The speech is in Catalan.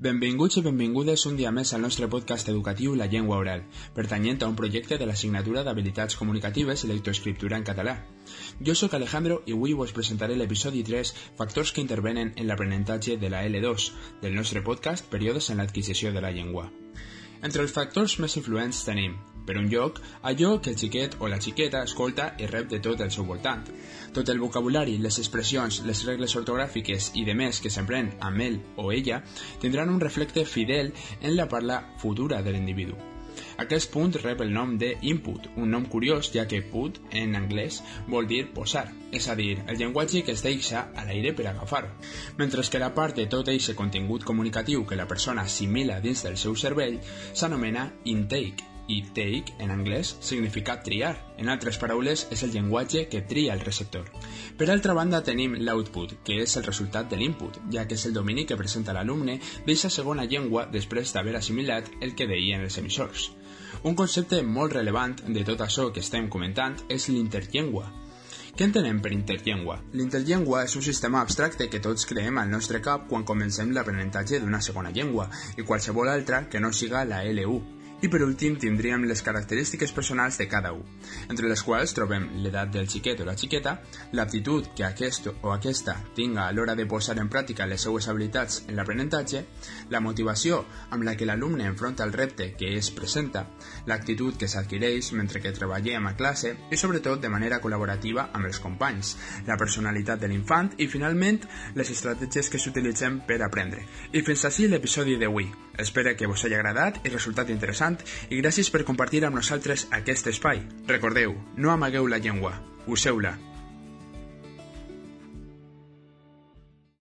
Benvinguts i benvingudes un dia més al nostre podcast educatiu La Llengua Oral, pertanyent a un projecte de l'assignatura d'habilitats comunicatives i lectoescriptura en català. Jo sóc Alejandro i avui vos presentaré l'episodi 3 Factors que intervenen en l'aprenentatge de la L2 del nostre podcast Períodes en l'adquisició de la llengua. Entre els factors més influents tenim per un lloc, allò que el xiquet o la xiqueta escolta i rep de tot el seu voltant. Tot el vocabulari, les expressions, les regles ortogràfiques i demés que s'emprèn amb ell o ella tindran un reflecte fidel en la parla futura de l'individu. Aquest punt rep el nom de input, un nom curiós ja que put en anglès vol dir posar, és a dir, el llenguatge que es deixa a l'aire per agafar Mentre que la part de tot aquest contingut comunicatiu que la persona assimila dins del seu cervell s'anomena intake i take, en anglès, significa triar. En altres paraules, és el llenguatge que tria el receptor. Per altra banda, tenim l'output, que és el resultat de l'input, ja que és el domini que presenta l'alumne d'aquesta segona llengua després d'haver assimilat el que deien els emissors. Un concepte molt relevant de tot això que estem comentant és l'interllengua, què entenem per interllengua? L'interllengua és un sistema abstracte que tots creem al nostre cap quan comencem l'aprenentatge d'una segona llengua i qualsevol altra que no siga la LU, i per últim tindríem les característiques personals de cada un, entre les quals trobem l'edat del xiquet o la xiqueta, l'aptitud que aquest o aquesta tinga a l'hora de posar en pràctica les seues habilitats en l'aprenentatge, la motivació amb la que l'alumne enfronta el repte que es presenta, l'actitud que s'adquireix mentre que treballem a classe i sobretot de manera col·laborativa amb els companys, la personalitat de l'infant i finalment les estratègies que s'utilitzem per aprendre. I fins així l'episodi d'avui. Espero que vos hagi agradat i resultat interessant i gràcies per compartir amb nosaltres aquest espai. Recordeu, no amagueu la llengua, useu-la.